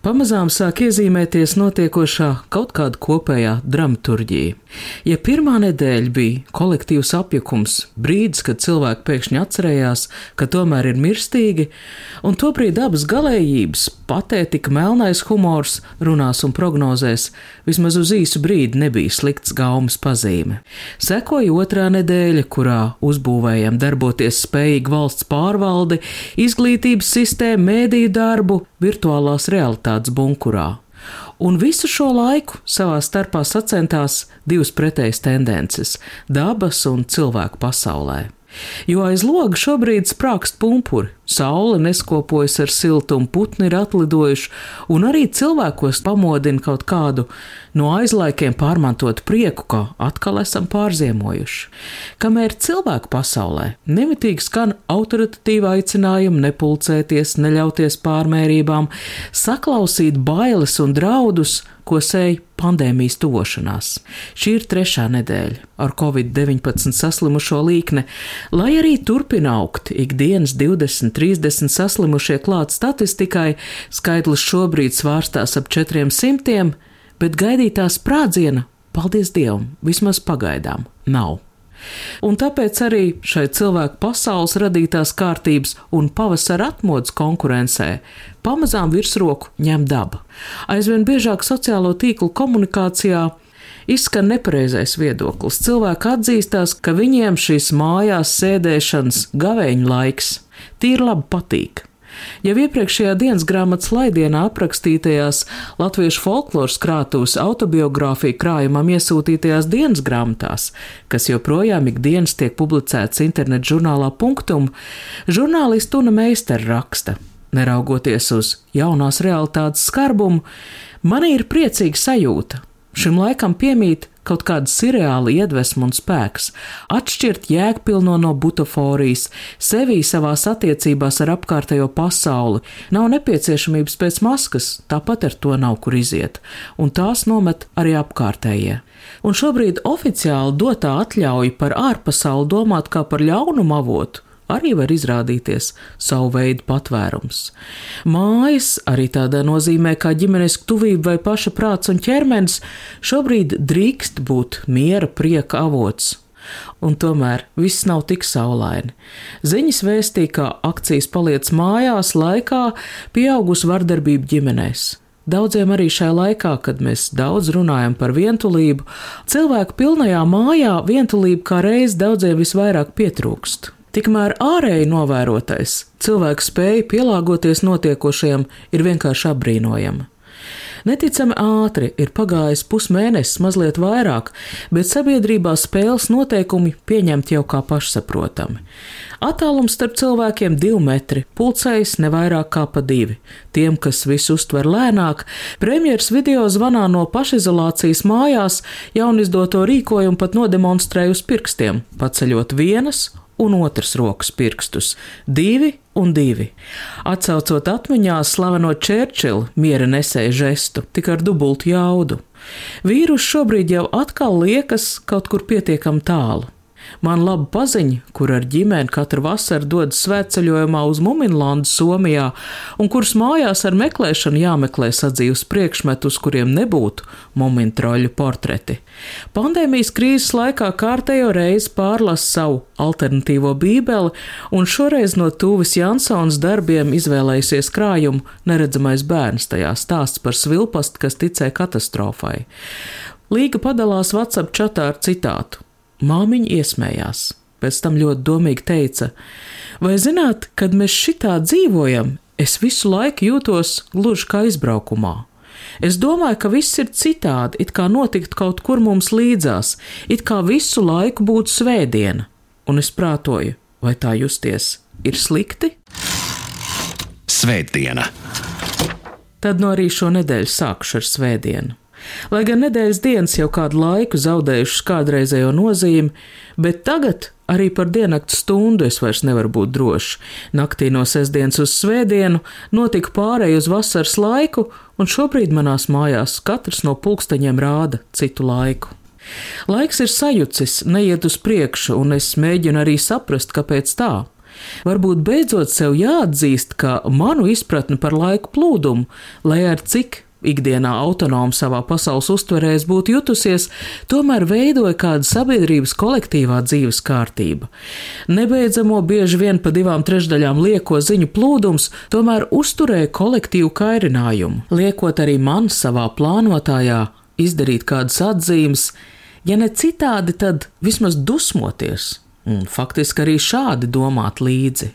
Pamazām sāk iezīmēties notiekošā kaut kāda kopējā dramaturģija. Ja pirmā nedēļa bija kolektīvs apjukums, brīdis, kad cilvēki pēkšņi atcerējās, ka tomēr ir mirstīgi, un tobrīd abas galējības, patētika, melnais humors, runās un prognozēs, vismaz uz īsu brīdi nebija slikts gaumas pazīme. Sekoja otrā nedēļa, kurā uzbūvējam darboties spējīgu valsts pārvaldi, izglītības sistēmu, mēdīju darbu, virtuālās realitātes realitātes bunkurā. Un visu šo laiku savā starpā sacentās divas pretējas tendences - dabas un cilvēku pasaulē. Jo aiz loga šobrīd sprākst pumpuri, saule neskopojas ar siltumu, putni ir atlidojuši, un arī cilvēkos pamodina kaut kādu no aizlaikiem pārmantotu prieku, kā atkal esam pārziemojuši. Kamēr cilvēku pasaulē nemitīgi skan autoritatīva aicinājuma nepulcēties, neļauties pārmērībām, saklausīt bailes un draudus, ko sēja pandēmijas tuvošanās. Šī ir trešā nedēļa ar covid-19 saslimušo līkni, lai arī turpina augt ikdienas 20, 30 saslimušie klāt statistikai, skaitlis šobrīd svārstās ap 400 bet gaidītā sprādziena, paldies Dievam, vismaz pagaidām nav. Un tāpēc arī šai cilvēku pasaules radītās kārtības un pavasara atmodas konkurencē pamazām virsroku ņem daba. Aizvien biežāk sociālo tīklu komunikācijā izskan nepareizais viedoklis. Cilvēki atzīstās, ka viņiem šīs mājās sēdēšanas gavēņa laiks tīri labi patīk. Jau iepriekšējā dienas grāmatas laidienā aprakstītajās latviešu folkloras krātuves autobiogrāfiju krājumam iesūtītajās dienas grāmatās, kas joprojām ikdienas tiek publicēts internetu žurnālā Punktum, žurnālists Tuna Meistera raksta. Neraugoties uz jaunās realitātes skarbumu, man ir priecīga sajūta. Šim laikam piemīt kaut kāda sirreāla iedvesma un spēks, atšķirt jēgpilno no butaforijas, sevī savās attiecībās ar apkārtējo pasauli. Nav nepieciešamības pēc maskas, tāpat ar to nav kur iziet, un tās nomet arī apkārtējie. Un šobrīd oficiāli dotā atļauja par ārpasauli domāt kā par ļaunumu avotu arī var izrādīties savu veidu patvērums. Mājas, arī tādā nozīmē kā ģimenes tuvība vai paša prāts un ķermenis, šobrīd drīkst būt miera prieka avots. Un tomēr viss nav tik saulaini. Ziņas vēstīja, ka akcijas paliec mājās laikā pieaugusi vardarbība ģimenēs. Daudziem arī šajā laikā, kad mēs daudz runājam par vientulību, cilvēku pilnajā mājā vientulība kā reiz daudziem visvairāk pietrūkst. Tikmēr ārēji novērotais cilvēku spēja pielāgoties notiekošajam ir vienkārši apbrīnojama. Neticami ātri ir pagājis pusmēnesis, mazliet vairāk, bet sabiedrībā spēles noteikumi pieņemti jau kā pašsaprotami. Attālums starp cilvēkiem - divi metri, pulcējs ne vairāk kā pa divi. Tiem, kas visu uztver lēnāk, premjeras video zvanā no pašizolācijas mājās jaunizdoto rīkojumu pat nodemonstrēja uz pirkstiem, paceļot vienas un otras rokas pirkstus - divi un divi. Atcaucot atmiņā slaveno Čērčilu miera nesēju žestu, tik ar dubultu jaudu. Vīrus šobrīd jau atkal liekas kaut kur pietiekam tālu. Man laba paziņa, kur ar ģimeni katru vasaru dodas svētceļojumā uz Muminlandu, Somijā, un kuras mājās ar meklēšanu jāmeklē sadzīves priekšmetu, uz kuriem nebūtu mumintroļu portreti. Pandēmijas krīzes laikā kārtējo reizi pārlasa savu alternatīvo bībeli, un šoreiz no Tūvis Jansons darbiem izvēlējusies krājumu Neredzamais bērns tajā stāsts par svilpastu, kas ticēja katastrofai. Līga padalās WhatsApp čatā ar citātu. Māmiņa iesmējās, pēc tam ļoti domīgi teica: Vai zināt, kad mēs šitā dzīvojam, es visu laiku jūtos gluži kā izbraukumā. Es domāju, ka viss ir citādi, it kā notikt kaut kur mums līdzās, it kā visu laiku būtu svētdiena, un es prātoju, vai tā justies ir slikti? Svētdiena! Tad no arī šo nedēļu sākšu ar svētdienu. Lai gan nedēļas dienas jau kādu laiku zaudējušas kādreizējo nozīmi, bet tagad arī par diennakts stundu es vairs nevaru būt drošs. Naktī no sestdienas uz svētdienu notika pārēj uz vasaras laiku, un šobrīd manās mājās katrs no pulksteņiem rāda citu laiku. Laiks ir sajucis, neiet uz priekšu, un es mēģinu arī saprast, kāpēc tā. Varbūt beidzot sev jāatzīst, ka manu izpratni par laiku plūdumu, lai ar cik ikdienā autonomi savā pasaules uztverē es būtu jutusies, tomēr veidoja kāda sabiedrības kolektīvā dzīves kārtība. Nebeidzamo bieži vien pa divām trešdaļām lieko ziņu plūdums tomēr uzturēja kolektīvu kairinājumu, liekot arī man savā plānotājā izdarīt kādas atzīmes, ja ne citādi, tad vismaz dusmoties, un faktiski arī šādi domāt līdzi.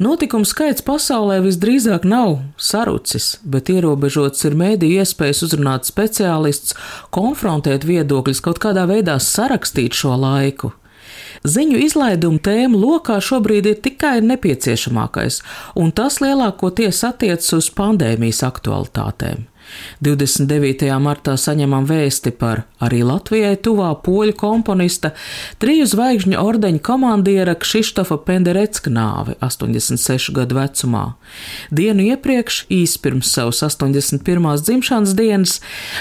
Notikumu skaits pasaulē visdrīzāk nav sarucis, bet ierobežots ir mēdīju iespējas uzrunāt speciālists, konfrontēt viedokļus, kaut kādā veidā sarakstīt šo laiku. Ziņu izlaidumu tēmu lokā šobrīd ir tikai nepieciešamākais, un tas lielākoties attiecas uz pandēmijas aktualitātēm. 29. martā saņemam vēsti par arī Latvijai tuvā poļu komponista, triju zvaigžņu ordeņa komandiera Kšištofa Penderecka nāvi 86 gadu vecumā. Dienu iepriekš, īsi pirms savas 81. dzimšanas dienas,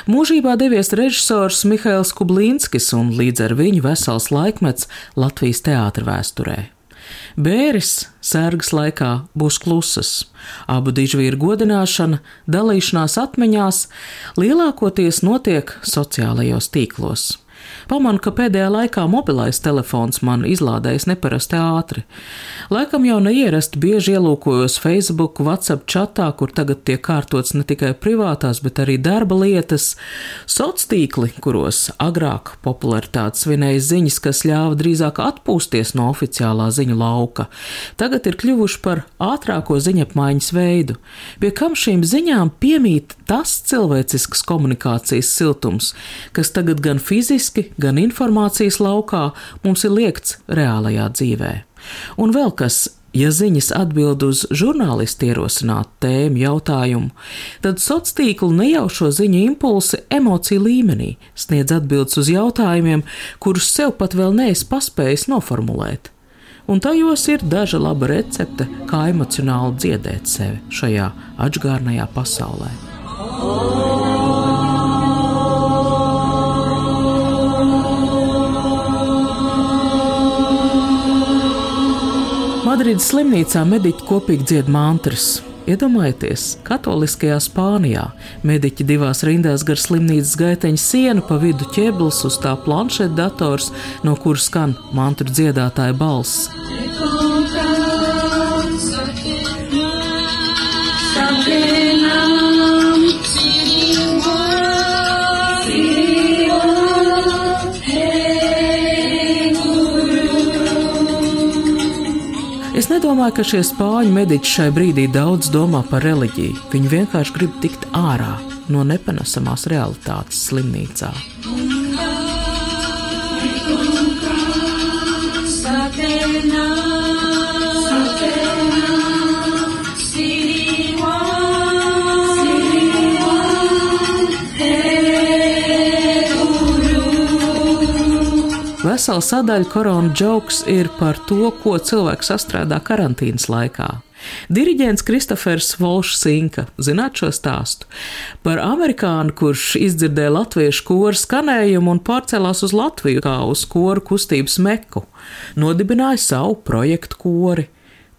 mūžībā devies režisors Mihails Kublīnskis un līdz ar viņu vesels laikmets Latvijas teātra vēsturē. Bēris sērgas laikā būs klusas. Abu dižvīru godināšana, dalīšanās atmiņās lielākoties notiek sociālajos tīklos. Pamanu, ka pēdējā laikā mobilais telefons man izlādējas neparasti ātri. Laikam jau neierasti bieži ielūkojos Facebook, WhatsApp chatā, kur tagad tiek kārtots ne tikai privātās, bet arī darba lietas, sociālā tīkli, kuros agrāk popularitātes svinēja ziņas, kas ļāva drīzāk atpūsties no oficiālā ziņu lauka, tagad ir kļuvuši par ātrāko ziņapmaiņas veidu, pie kam šīm ziņām piemīt tas cilvēcisks komunikācijas siltums, kas tagad gan fiziski, gan informācijas laukā mums ir liekts reālajā dzīvē. Un vēl kas, ja ziņas atbild uz žurnālistu ierosinātu tēmu jautājumu, tad sociālo tīklu nejaušo ziņu impulsi emociju līmenī sniedz atbildes uz jautājumiem, kurus sev pat vēl neesi paspējis noformulēt. Un tajos ir daža laba recepte, kā emocionāli dziedēt sevi šajā atgādnējā pasaulē. Oh! Madrides slimnīcā mediķi kopīgi dzied mantras. Iedomājieties, katoliskajā Spānijā mediķi divās rindās gar slimnīcas gaiteņa sienu, pa vidu ķēblis uz tā planšetdators, no kuras skan mantru dziedātāja balss. Nedomāju, ka šie spāņu mediķi šai brīdī daudz domā par reliģiju. Viņi vienkārši grib tikt ārā no nepanesamās realitātes slimnīcā. Vesela sadaļa korona joks ir par to, ko cilvēks sastrādā karantīnas laikā. Diriģents Kristofers Volšsinka, zināt šo stāstu par amerikānu, kurš izdzirdēja latviešu koru skanējumu un pārcēlās uz Latviju kā uz koru kustības meku, nodibināja savu projektu kori.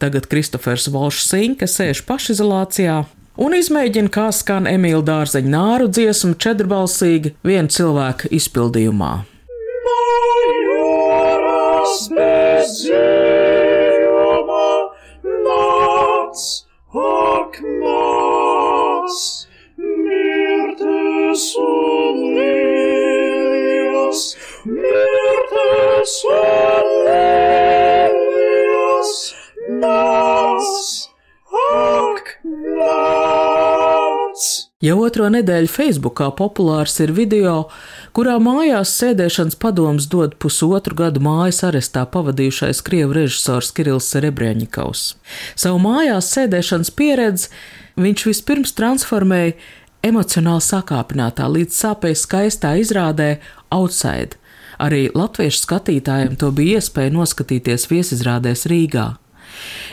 Tagad Kristofers Volšsinka sēž pašizolācijā, un izmēģina, kā skan Emīļa Dārzeņa nāru dziesmu četrbalsīgi viena cilvēka izpildījumā bez dzīvuma nāc, ak nāc, mirtes un lēlijas, mirtes un lēlijas, nāc, ak nāc. Jau otro nedēļu Facebookā populārs ir video, kurā mājās sēdēšanas padoms dod pusotru gadu mājas arestā pavadījušais krievu režisors Kirills Serebrēņikovs. Savu mājās sēdēšanas pieredzi viņš vispirms transformēja emocionāli sakāpinātā, līdz sāpēs skaistā izrādē Outside. Arī latviešu skatītājiem to bija iespēja noskatīties viesizrādēs Rīgā.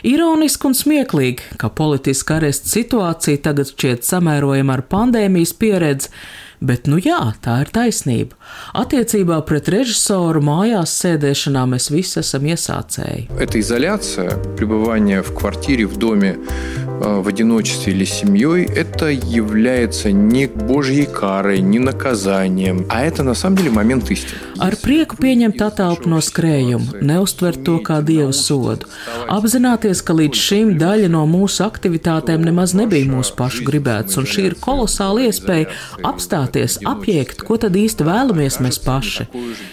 Ironiski un smieklīgi, ka politiska aresta situācija tagad šķiet samērojama ar pandēmijas pieredzi, Bet, nu jā, tā ir taisnība. Attiecībā pret režisoru mājās sēdēšanā mēs visi esam iesācēji. Эта изоляция, пребывание в квартире, в доме, в одиночестве или семьей, это является не божьей карой, не наказанием, а это на самом деле момент истины. Ar prieku pieņemt attēlu no skrējuma, neustvert to kā dievu sodu, apzināties, ka līdz šim daļa no mūsu aktivitātēm nemaz nebija mūsu pašu gribēts, un šī ir kolosāla iespēja apstāties, apjēgt, ko tad īsti vēlamies mēs paši.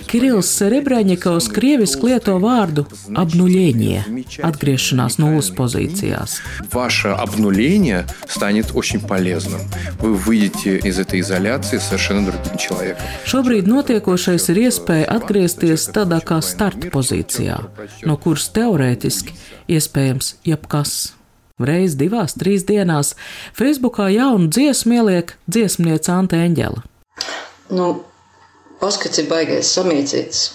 Kirills Serebrēņikovs krieviski lieto vārdu apnuļieņie, atgriešanās nulles pozīcijās. Ваше обнуление станет очень полезным. Вы выйдете из этой изоляции совершенно другим человеком. Šobrīd notiekošais ir iespēja atgriezties tādā kā starta pozīcijā, no kuras teorētiski iespējams jebkas. Reiz divās, trīs dienās Facebookā jaunu dziesmu ieliek dziesmniece Ante Eņģela. Nu, paskats ir baigais samīcīts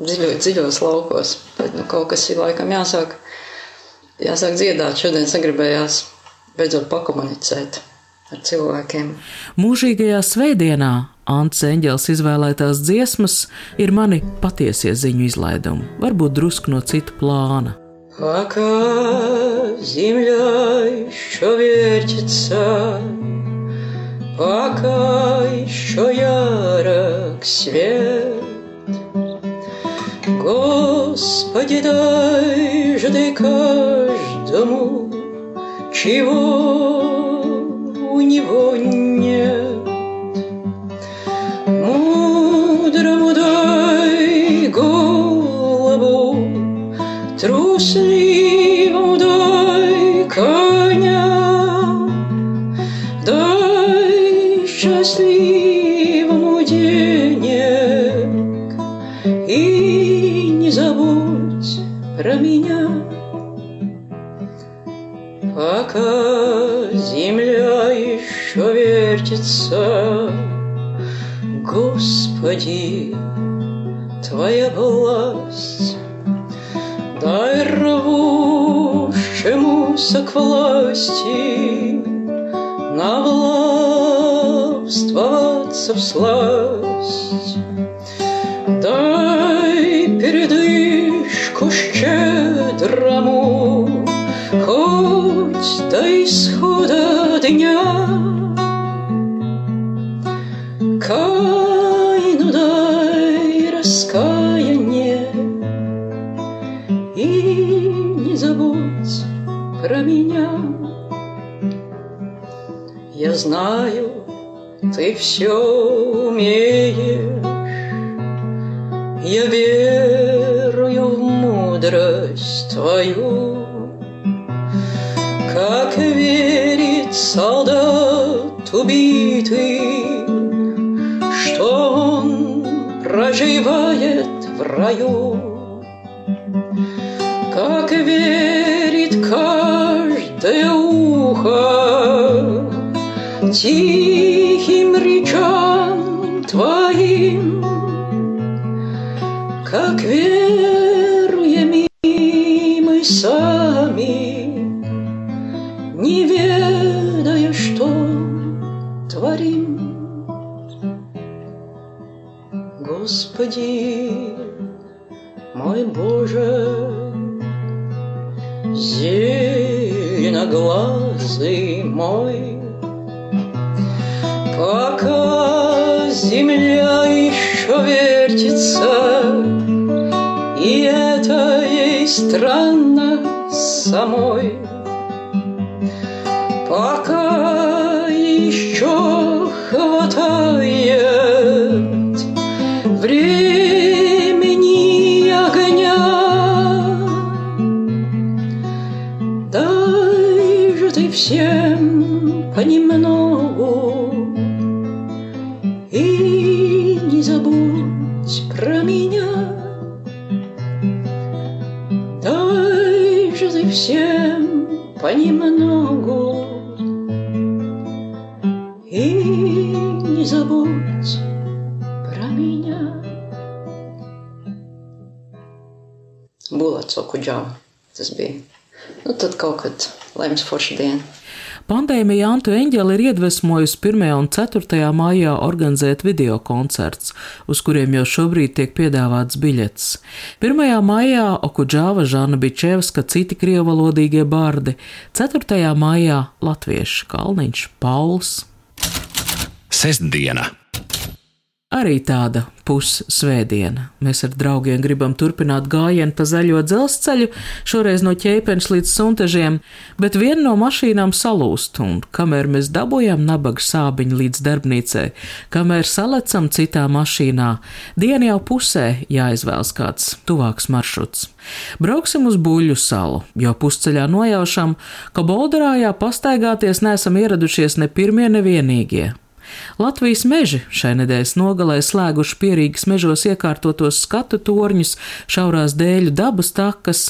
dziļo, dziļos laukos, bet nu, kaut kas ir laikam jāsāk, jāsāk dziedāt. Šodien sagribējās beidzot pakomunicēt ar cilvēkiem. Mūžīgajā svētdienā Ants Eņģels izvēlētās dziesmas ir mani patiesie ziņu izlaidumi, varbūt drusku no cita plāna. Пока земля еще вертится, Пока еще ярок свет, Господи, дай же ты Каждому, Чего у него нет. Господи, Твоя власть, дай рвущемуся к власти навластвоваться в сласть. Знаю, ты все умеешь Я верую в мудрость твою Как верит солдат убитый что он проживает в раю. Тихим речам твоим, как веруем и мы сами, не ведая, что творим. Господи, мой Боже, зеленоглазый мой, пока земля еще вертится, и это ей странно самой, пока еще хватает времени огня. Дай же ты всем понемногу всем понемногу и забудь про меня. Bulats Okudžava tas bija. Nu, tad kaut kad lems forša diena. Pandēmija Antu Eņģeli ir iedvesmojusi 1. un 4. maijā organizēt video koncerts, uz kuriem jau šobrīd tiek piedāvāts biļets. 1. maijā Okudžāva, Žana Bičevska, citi krievalodīgie bardi, 4. maijā latvieši Kalniņš, Pauls. Sestdiena! Arī tāda pussvētdiena. Mēs ar draugiem gribam turpināt gājienu pa zaļo dzelzceļu, šoreiz no ķēpeņš līdz suntežiem, bet viena no mašīnām salūst, un kamēr mēs dabūjam nabaga sābiņu līdz darbnīcai, kamēr salecam citā mašīnā, diena jau pusē jāizvēlas kāds tuvāks maršruts. Brauksim uz Buļļu salu, jo pusceļā nojaušam, ka Bolderājā pastaigāties neesam ieradušies ne pirmie, ne vienīgie. Latvijas meži šai nedēļas nogalē slēguši pierīgas mežos iekārtotos skatu torņus, šaurās dēļu dabas takas,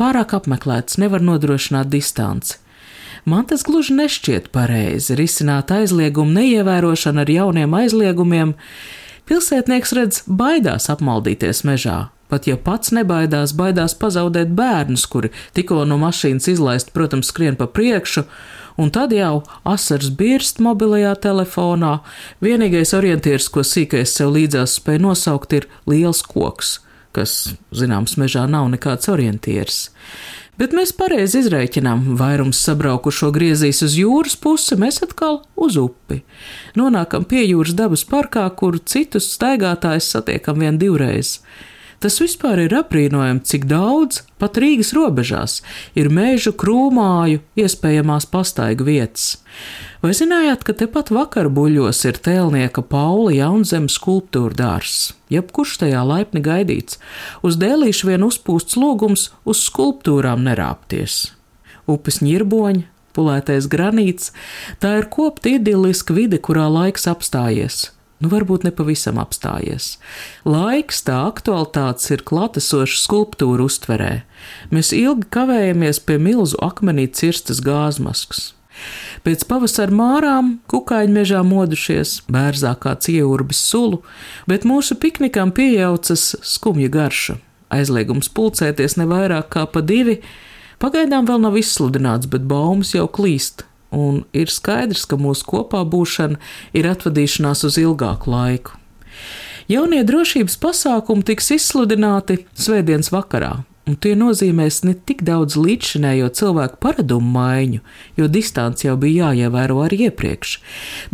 pārāk apmeklēts, nevar nodrošināt distanci. Man tas gluži nešķiet pareizi risināt aizliegumu neievērošanu ar jauniem aizliegumiem. Pilsētnieks redz, baidās apmaldīties mežā, Pat ja pats nebaidās, baidās pazaudēt bērnus, kuri tikko no mašīnas izlaist, protams, skrien pa priekšu, un tad jau asars birst mobilajā telefonā. Vienīgais orientieris, ko sīkais sev līdzās spēj nosaukt, ir liels koks, kas, zināms, mežā nav nekāds orientieris. Bet mēs pareizi izreikinām, vairums sabraukušo griezīs uz jūras pusi, mēs atkal uz upi. Nonākam pie jūras dabas parkā, kur citus staigātājus satiekam vien divreiz. Tas vispār ir apbrīnojami, cik daudz, pat Rīgas robežās, ir mežu, krūmāju, iespējamās pastaigu vietas. Vai zinājāt, ka tepat vakar buļļos ir tēlnieka Paula Jaunzemes skulptūra dārzs? Jebkurš tajā laipni gaidīts, uz dēlīšu vien uzpūsts lūgums uz skulptūrām nerāpties. Upes ņirboņi, pulētais granīts, tā ir kopta idiliska vide, kurā laiks apstājies nu varbūt nepavisam apstājies. Laiks tā aktualitātes ir klātesoša skulptūra uztverē. Mēs ilgi kavējamies pie milzu akmenī cirstas gāzmaskas. Pēc pavasara mārām kukaiņu mežā modušies, bērzā kāds ieurbis sulu, bet mūsu piknikam piejaucas skumja garša. Aizliegums pulcēties ne vairāk kā pa divi, pagaidām vēl nav izsludināts, bet baumas jau klīst, un ir skaidrs, ka mūsu kopā būšana ir atvadīšanās uz ilgāku laiku. Jaunie drošības pasākumi tiks izsludināti svētdienas vakarā, un tie nozīmēs ne tik daudz līdzšinējo cilvēku paradumu maiņu, jo distance jau bija jāievēro arī iepriekš,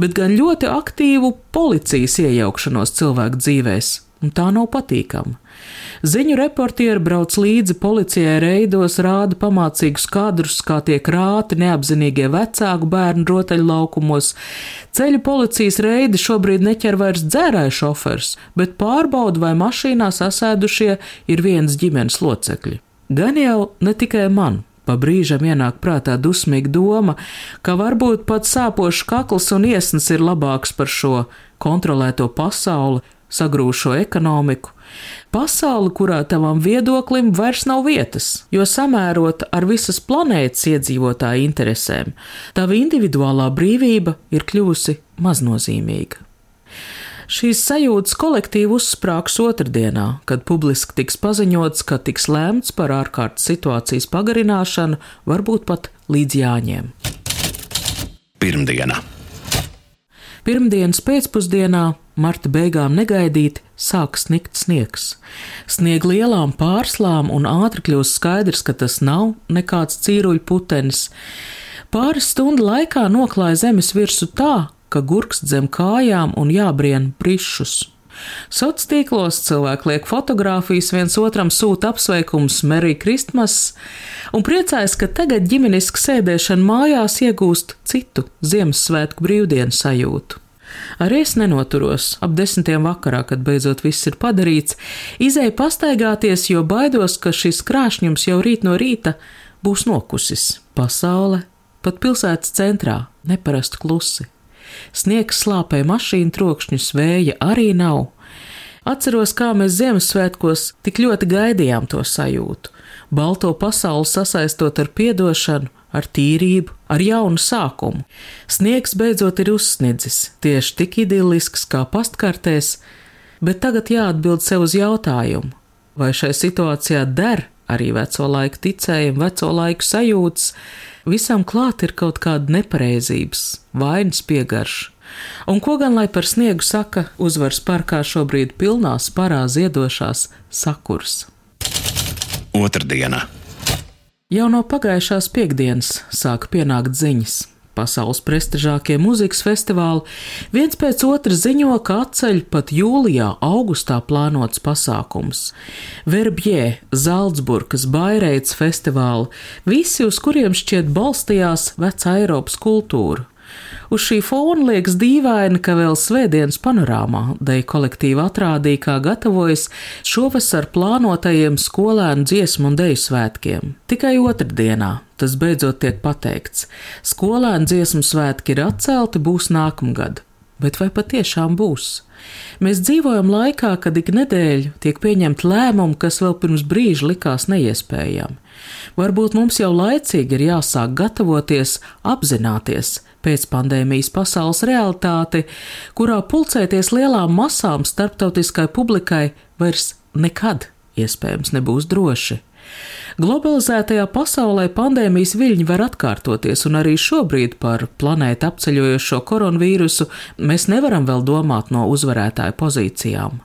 bet gan ļoti aktīvu policijas iejaukšanos cilvēku dzīvēs, un tā nav patīkama. Ziņu reportieri brauc līdzi policijai reidos, rāda pamācīgus kadrus, kā tiek rāti neapzinīgie vecāku bērnu rotaļlaukumos. Ceļu policijas reidi šobrīd neķer vairs dzērāju šofers, bet pārbauda, vai mašīnā sasēdušie ir viens ģimenes locekļi. Gan jau ne tikai man, Pa brīžam ienāk prātā dusmīga doma, ka varbūt pat sāpošs kakls un iesnas ir labāks par šo kontrolēto pasauli, sagrūšo ekonomiku, Pasauli, kurā tavam viedoklim vairs nav vietas, jo samērot ar visas planētas iedzīvotāju interesēm, tava individuālā brīvība ir kļuvusi maznozīmīga. Šīs sajūtas kolektīvi uzsprāgs otrdienā, kad publiski tiks paziņots, ka tiks lēmts par ārkārtas situācijas pagarināšanu, varbūt pat līdz jāņem. Pirmdiena. Pirmdienas pēcpusdienā marta beigām negaidīti sāk snikt sniegs. Sniega lielām pārslām un ātri kļūst skaidrs, ka tas nav nekāds cīruļu putenis. Pāris stundu laikā noklāja zemes virsmu tā, ka gurkst zem kājām un jābrien prišus. Sociālos tīklos cilvēki liek fotogrāfijas, viens otram sūta apsveikums, Merija Kristmas, un priecājas, ka tagad ģimeniska sēdēšana mājās iegūst citu Ziemassvētku brīvdienu sajūtu. Arī es nenoturos ap desmitiem vakarā, kad beidzot viss ir padarīts, izēju pastaigāties, jo baidos, ka šis krāšņums jau rīt no rīta būs nokusis. Pasaule, pat pilsētas centrā, neparasti klusi. Sniegs slāpē mašīnu trokšņus, vēja arī nav. Atceros, kā mēs Ziemassvētkos tik ļoti gaidījām to sajūtu, balto pasauli sasaistot ar piedošanu, ar tīrību, ar jaunu sākumu. Sniegs beidzot ir uzsniedzis, tieši tik idillisks kā pastkartēs, bet tagad jāatbild sev uz jautājumu, vai šai situācijā der arī veco laiku ticējumu, veco laiku sajūtas, visam klāt ir kaut kāda nepareizības, vainas piegarša. Un ko gan lai par sniegu saka uzvaras parkā šobrīd pilnā sparā ziedošās sakurs? Otrdiena. Jau no pagājušās piekdienas sāka pienākt ziņas. Pasaules prestižākie mūzikas festivāli viens pēc otra ziņo, ka atceļ pat jūlijā, augustā plānots pasākums. Verbjē, Zaldzburgas, Baireits festivāli, visi uz kuriem šķiet balstījās vecā Eiropas kultūra. Uz šī fona liekas dīvaini, ka vēl svētdienas panorāmā deju kolektīva atrādīja, kā gatavojas šovasar plānotajiem skolēnu dziesmu un deju svētkiem. Tikai otrdienā tas beidzot tiek pateikts. Skolēnu dziesmu svētki ir atcelti, būs nākamgad. Bet vai patiešām būs? Mēs dzīvojam laikā, kad ik nedēļu tiek pieņemt lēmumi, kas vēl pirms brīža likās neiespējami. Varbūt mums jau laicīgi ir jāsāk gatavoties, apzināties pēc pandēmijas pasaules realitāti, kurā pulcēties lielām masām starptautiskai publikai vairs nekad iespējams nebūs droši. Globalizētajā pasaulē pandēmijas viļņi var atkārtoties, un arī šobrīd par planētu apceļojošo koronavīrusu mēs nevaram vēl domāt no uzvarētāju pozīcijām.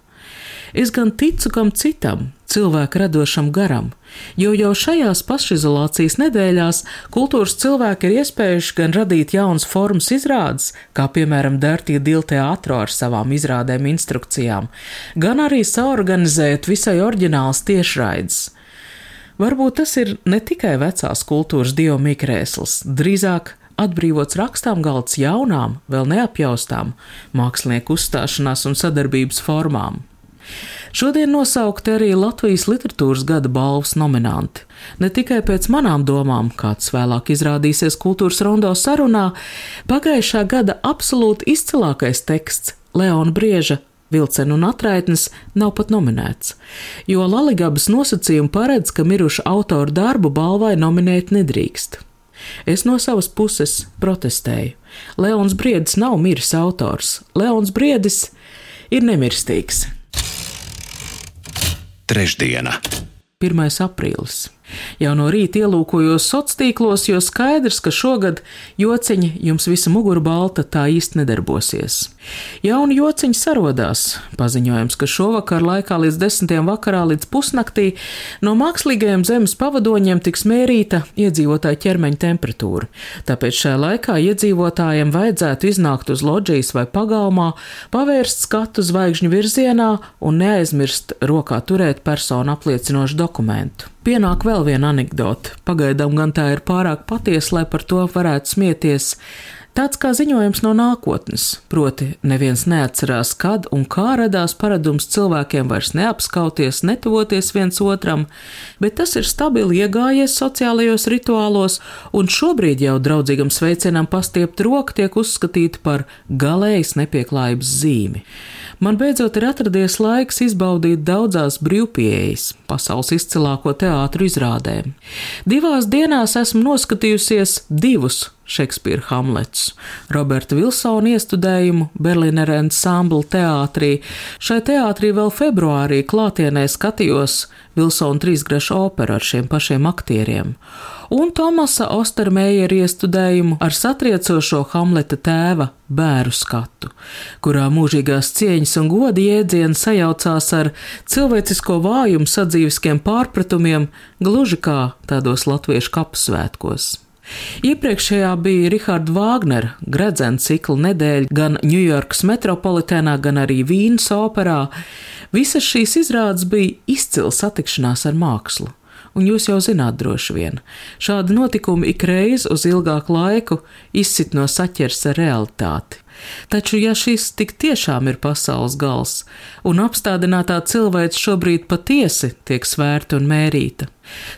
Es gan ticu kam citam, cilvēka radošam garam, jo jau šajās pašizolācijas nedēļās kultūras cilvēki ir iespējuši gan radīt jaunas formas izrādes, kā piemēram Dārtie Dilteātro ar savām izrādēm instrukcijām, gan arī saorganizēt visai oriģināls tiešraides. Varbūt tas ir ne tikai vecās kultūras dievu mikrēsls, drīzāk atbrīvots rakstām galds jaunām, vēl neapjaustām mākslinieku uzstāšanās un sadarbības formām. Šodien nosaukti arī Latvijas literatūras gada balvas nominanti. Ne tikai pēc manām domām, kāds vēlāk izrādīsies kultūras rondo sarunā, pagājušā gada absolūti izcilākais teksts Leona Brieža Vilcena un atraitnes nav pat nominēts, jo Laligabas nosacījumi paredz, ka miruša autora darbu balvai nominēt nedrīkst. Es no savas puses protestēju. Leons Briedis nav miris autors. Leons Briedis ir nemirstīgs. Trešdiena. 1. aprīlis. Jau no rīta ielūkojos sociālos tīklos, jo skaidrs, ka šogad jociņi jums visa mugura balta tā īsti nedarbosies. Jauni jociņi sarodās. Paziņojums, ka šovakar laikā līdz desmitiem vakarā līdz pusnaktī no mākslīgajiem zemes pavadoņiem tiks mērīta iedzīvotāja ķermeņa temperatūra. Tāpēc šajā laikā iedzīvotājiem vajadzētu iznākt uz loģijas vai pagalmā, pavērst skatu zvaigžņu virzienā un neaizmirst rokā turēt personu apliecinošu dokumentu. Pienāk vēl viena anekdote. Pagaidām gan tā ir pārāk patiesa, lai par to varētu smieties. Tāds kā ziņojums no nākotnes, proti, neviens neatcerās, kad un kā radās paradums cilvēkiem vairs neapskauties, netuvoties viens otram, bet tas ir stabili iegājies sociālajos rituālos, un šobrīd jau draudzīgam sveicienam pastiept roku tiek uzskatīta par galējas nepieklājības zīmi man beidzot ir atradies laiks izbaudīt daudzās brīvpieejas, pasaules izcilāko teātru izrādēm. Divās dienās esmu noskatījusies divus Šekspīra Hamlets, Roberta Vilsona iestudējumu Berlīner Ensemble teātrī. Šai teātrī vēl februārī klātienē skatījos Vilsona trīsgraša operu ar šiem pašiem aktieriem, un Tomasa Ostermējera iestudējumu ar satriecošo Hamleta tēva bēru skatu, kurā mūžīgās cieņas un goda jēdzieni sajaucās ar cilvēcisko vājumu sadzīviskiem pārpratumiem, gluži kā tādos latviešu kapsvētkos. Iepriekšējā bija Riharda Vāgnera gredzena cikla nedēļa gan Ņujorkas metropolitēnā, gan arī Vīnas operā. Visas šīs izrādes bija izcila satikšanās ar mākslu. Un jūs jau zināt, droši vien, šādi notikumi ikreiz uz ilgāku laiku izsit no saķers ar realitāti. Taču, ja šis tik tiešām ir pasaules gals, un apstādinātā cilvēks šobrīd patiesi tiek svērta un mērīta,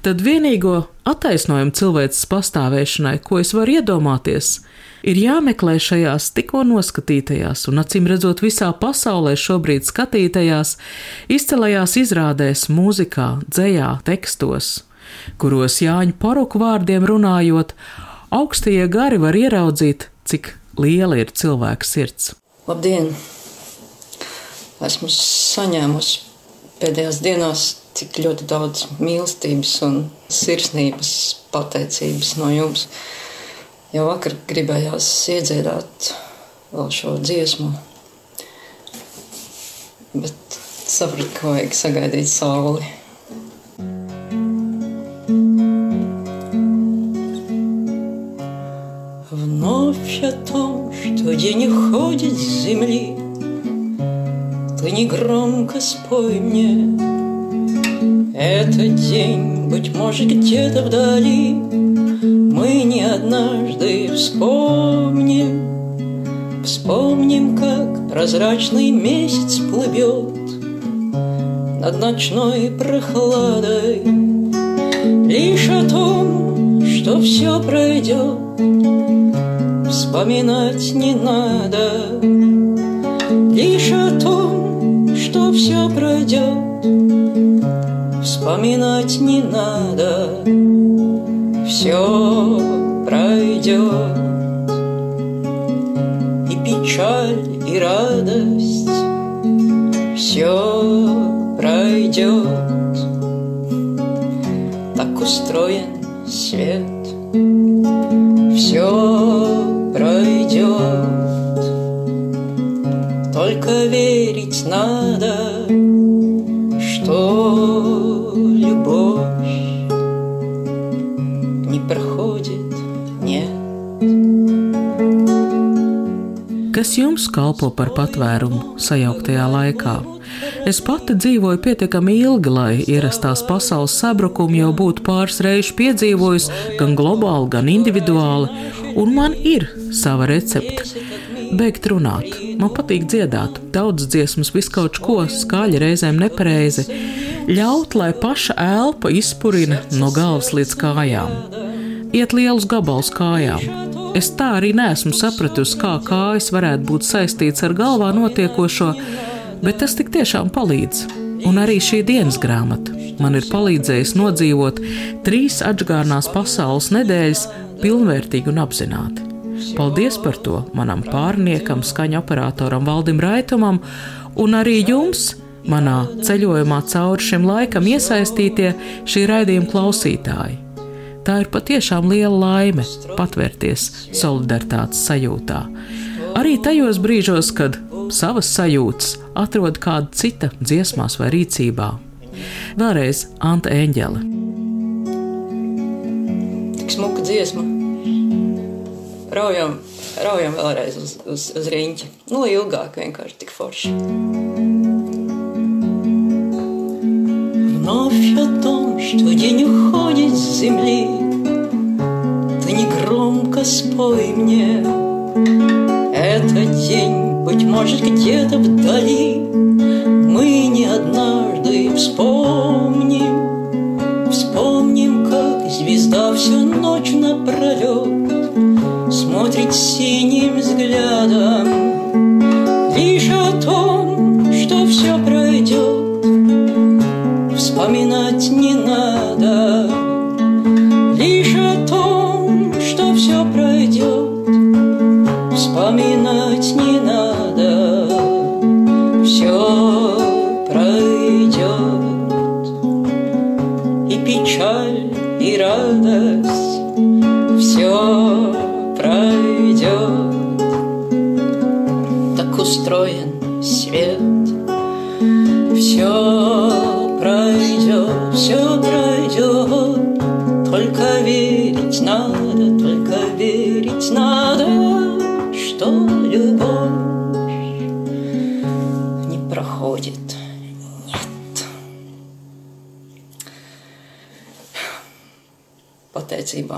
tad vienīgo attaisnojumu cilvēces pastāvēšanai, ko es varu iedomāties, ir jāmeklē šajās tikko noskatītajās un acīm redzot visā pasaulē šobrīd skatītajās, izcelajās izrādēs, mūzikā, dzējā, tekstos kuros Jāņa poruku vārdiem runājot, augstie gari var ieraudzīt, cik liela ir cilvēka sirds. Labdien! Esmu saņēmusi pēdējās dienās tik ļoti daudz mīlestības un sirsnības pateicības no jums. Jau vakar gribējās iedziedāt vēl šo dziesmu, bet sapratu, ka vajag sagaidīt sauli. Вновь о том, что день уходит с земли, Ты негромко спой мне. Этот день, быть может, где-то вдали, Мы не однажды вспомним, Вспомним, как прозрачный месяц плывет Над ночной прохладой, Лишь о том, что все пройдет, Вспоминать не надо. Лишь о том, что все пройдет Вспоминать не надо. Все пройдет И печаль, и радость Все пройдет Так устроен свет верить надо Что любовь Не проходит, нет Kas jums kalpo par patvērumu sajauktajā laikā? Es pati dzīvoju pietiekami ilgi, lai ierastās pasaules sabrukumu jau būtu pāris reizes piedzīvojusi, gan globāli, gan individuāli, un man ir sava recepte. Beigt runāt, man patīk dziedāt, daudz dziesmas, viskaut ko skaļi, reizēm nepareizi. Ļaut, lai paša elpa izpurina no galvas līdz kājām. Iet lielus gabalus kājām, Es tā arī neesmu sapratusi, kā kājas varētu būt saistīts ar galvā notiekošo, bet tas tik tiešām palīdz. Un arī šī dienas grāmata man ir palīdzējusi nodzīvot trīs atgādnās pasaules nedēļas pilnvērtīgi un apzināti. Paldies par to manam pārniekam, skaņu operatoram Valdim Raitumam un arī jums, manā ceļojumā cauri šim laikam iesaistītie šī raidījuma klausītāji. Tā ir patiešām liela laime patvērties solidaritātes sajūtā. Arī tajos brīžos, kad savas sajūtas atrod kāda cita dziesmās vai rīcībā. Vēlreiz Anta Eņģele. Tik smuka dziesma. Raujam, raujam vēlreiz uz, uz, uz riņķa. Nu, ilgāk vienkārši tik forši. Вновь о том, что день уходит с земли, Ты негромко спой мне. Этот день, быть может, где-то вдали,